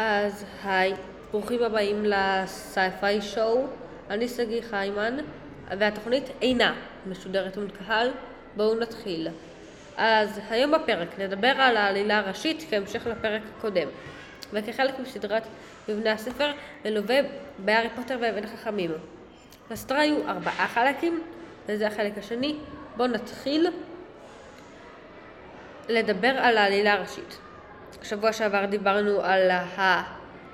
אז היי, ברוכים הבאים לסייפיי שואו. אני שגיא חיימן, והתוכנית אינה משודרת מול קהל. בואו נתחיל. אז היום בפרק נדבר על העלילה הראשית כהמשך לפרק הקודם, וכחלק מסדרת מבנה הספר מלווה בהארי פוטר ואבן החכמים. לסדרה היו ארבעה חלקים, וזה החלק השני. בואו נתחיל לדבר על העלילה הראשית. שבוע שעבר דיברנו על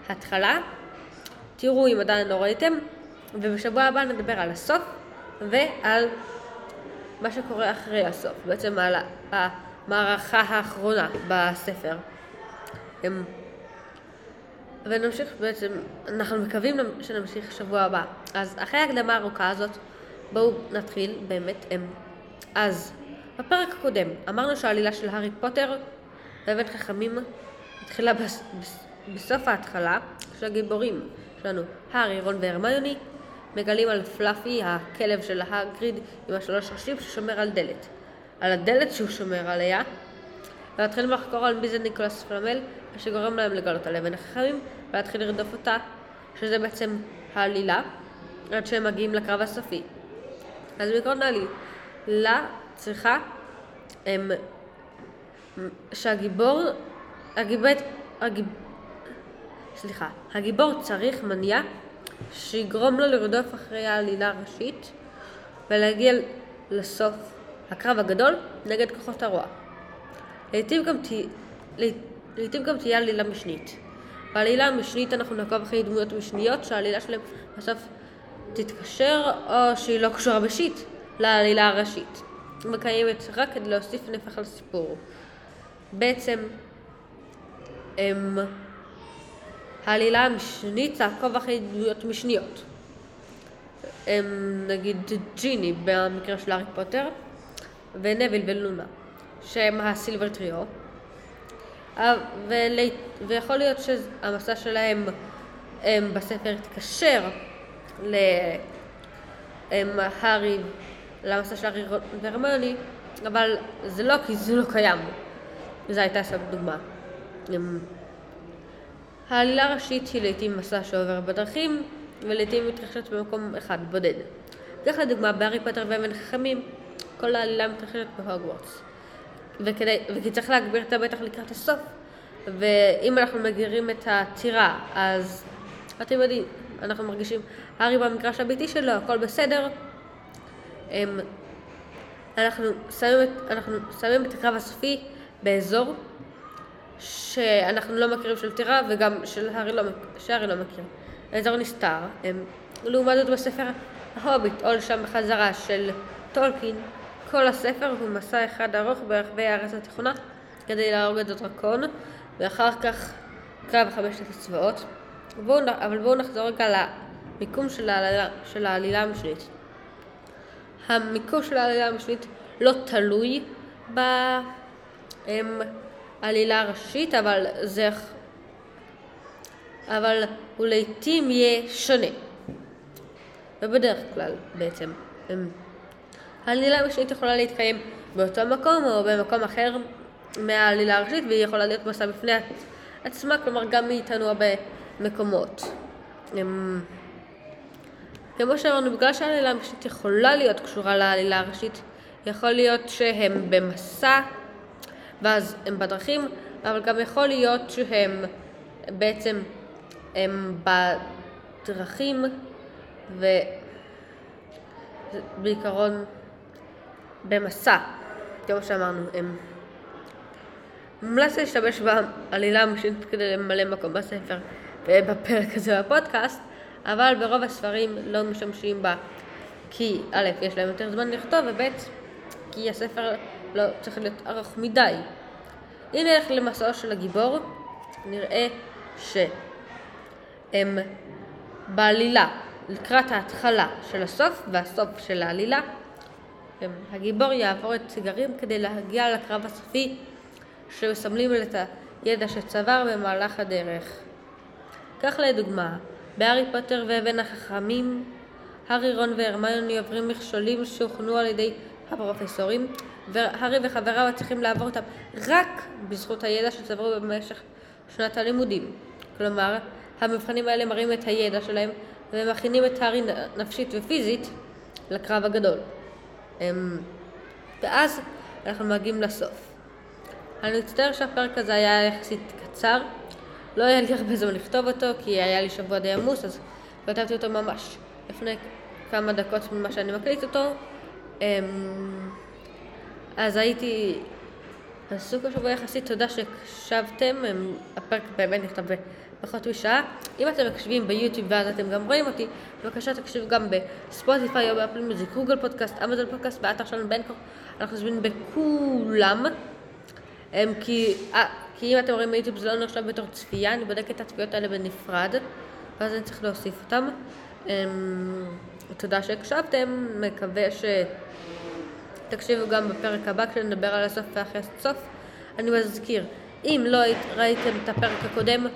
ההתחלה, תראו אם עדיין לא ראיתם, ובשבוע הבא נדבר על הסוף ועל מה שקורה אחרי הסוף, בעצם על המערכה האחרונה בספר. ונמשיך בעצם, אנחנו מקווים שנמשיך שבוע הבא. אז אחרי ההקדמה הארוכה הזאת, בואו נתחיל באמת. אז בפרק הקודם אמרנו שהעלילה של הארי פוטר ואבן חכמים התחילה בס, בס, בסוף ההתחלה, כשהגיבורים שלנו, הארי, רון והרמיוני, מגלים על פלאפי, הכלב של הגריד עם השלוש ראשים ששומר על דלת. על הדלת שהוא שומר עליה, ומתחילים לחקור על מי זה ניקולס פלמל, שגורם להם לגלות על אבן החכמים, ולהתחיל לרדוף אותה, שזה בעצם העלילה, עד שהם מגיעים לקרב הסופי. אז בעקרון העלילה צריכה הם, שהגיבור, הגיבור, הגיב, סליחה, הגיבור צריך מניע שיגרום לו לרדוף אחרי העלילה הראשית ולהגיע לסוף הקרב הגדול נגד כוחות הרוע. לעתים גם, תה, לעתים גם תהיה עלילה משנית. בעלילה המשנית אנחנו נעקוב אחרי דמויות משניות שהעלילה שלהם בסוף תתקשר או שהיא לא קשורה בשיט לעלילה הראשית. וקיימת רק כדי להוסיף נפח לסיפור. בעצם הם, העלילה המשנית תעקוב אחרי דמויות משניות. הם, נגיד ג'יני במקרה של הארי פוטר ונביל ולונה שהם הסילבר טריו ויכול להיות שהמסע שלהם הם, בספר יתקשר להארי למסע של הארי והרמיוני אבל זה לא כי זה לא קיים וזו הייתה סתם דוגמה. העלילה הראשית היא לעיתים מסע שעובר בדרכים ולעיתים מתרחשת במקום אחד בודד. כך לדוגמה בהארי פוטר ואבן חכמים כל העלילה מתרחשת בהוגוורטס. וכדי, וכי צריך להגביר את המתח לקראת הסוף ואם אנחנו מגדירים את הטירה אז אתם יודעים אנחנו מרגישים הארי במגרש הביתי שלו הכל בסדר אנחנו שמים, אנחנו שמים את הקרב הסופי באזור שאנחנו לא מכירים של טירה וגם של הארי לא, שהארי לא מכיר. האזור נסתר. הם, לעומת זאת בספר ההוביט, או לשם בחזרה של טולקין, כל הספר הוא מסע אחד ארוך ברחבי הארץ התיכונה כדי להרוג את הדרקון, ואחר כך קרב חמשת הצבאות. בואו, אבל בואו נחזור רגע למיקום של העלילה, של העלילה המשנית. המיקום של העלילה המשנית לא תלוי בעלילה הראשית, אבל זה... אבל הוא לעיתים יהיה שונה. ובדרך כלל בעצם. העלילה המשנית יכולה להתקיים באותו מקום או במקום אחר מהעלילה הראשית והיא יכולה להיות מסע בפני עצמה, כלומר גם מאיתנו הרבה מקומות. כמו שאמרנו, בגלל שהעלילה המשנית יכולה להיות קשורה לעלילה הראשית, יכול להיות שהם במסע ואז הם בדרכים, אבל גם יכול להיות שהם בעצם הם בדרכים ובעיקרון במסע, כמו שאמרנו, הם מומלץ להשתמש בעלילה המשנית כדי למלא מקום בספר ובפרק הזה בפודקאסט אבל ברוב הספרים לא משתמשים בה כי א', יש להם יותר זמן לכתוב, וב', כי הספר לא צריך להיות ארוך מדי. אם נלך למסעו של הגיבור, נראה שהם בעלילה, לקראת ההתחלה של הסוף והסוף של העלילה, הגיבור יעבור את סיגרים כדי להגיע לקרב הסופי שמסמלים את הידע שצבר במהלך הדרך. כך לדוגמה, בהארי פוטר ואבן החכמים, הארי, רון והרמיוני עוברים מכשולים שהוכנו על ידי הפרופסורים, והארי וחבריו צריכים לעבור אותם רק בזכות הידע שצברו במשך שנת הלימודים. כלומר, המבחנים האלה מראים את הידע שלהם ומכינים את הארי נפשית ופיזית לקרב הגדול. אמ, ואז אנחנו מגיעים לסוף. אני מצטער שהפרק הזה היה יחסית קצר. לא היה לי הרבה זמן לכתוב אותו, כי היה לי שבוע די עמוס, אז כתבתי אותו ממש לפני כמה דקות ממה שאני מקליט אותו. אז הייתי עסוק השבוע יחסית, תודה שהקשבתם, הפרק באמת נכתב פחות משעה. אם אתם מקשיבים ביוטיוב ואז אתם גם רואים אותי, בבקשה תקשיבו גם בספוטיפיי או באפל מוזיק, גוגל פודקאסט, אמזון פודקאסט, באתר שלנו בנקור, אנחנו זמינים בכולם. אמ, כי, אה, כי אם אתם רואים ביוטיוב זה לא נחשב בתור צפייה, אני בודקת את הצפיות האלה בנפרד, ואז אני צריך להוסיף אותם. אמ, תודה שהקשבתם, מקווה שתקשיבו גם בפרק הבא כשנדבר על הסוף ואחרי הסוף. אני מזכיר, אם לא ראיתם את הפרק הקודם,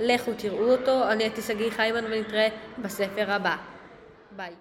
לכו תראו אותו. אני הייתי שגיא חיימן ונתראה בספר הבא. ביי.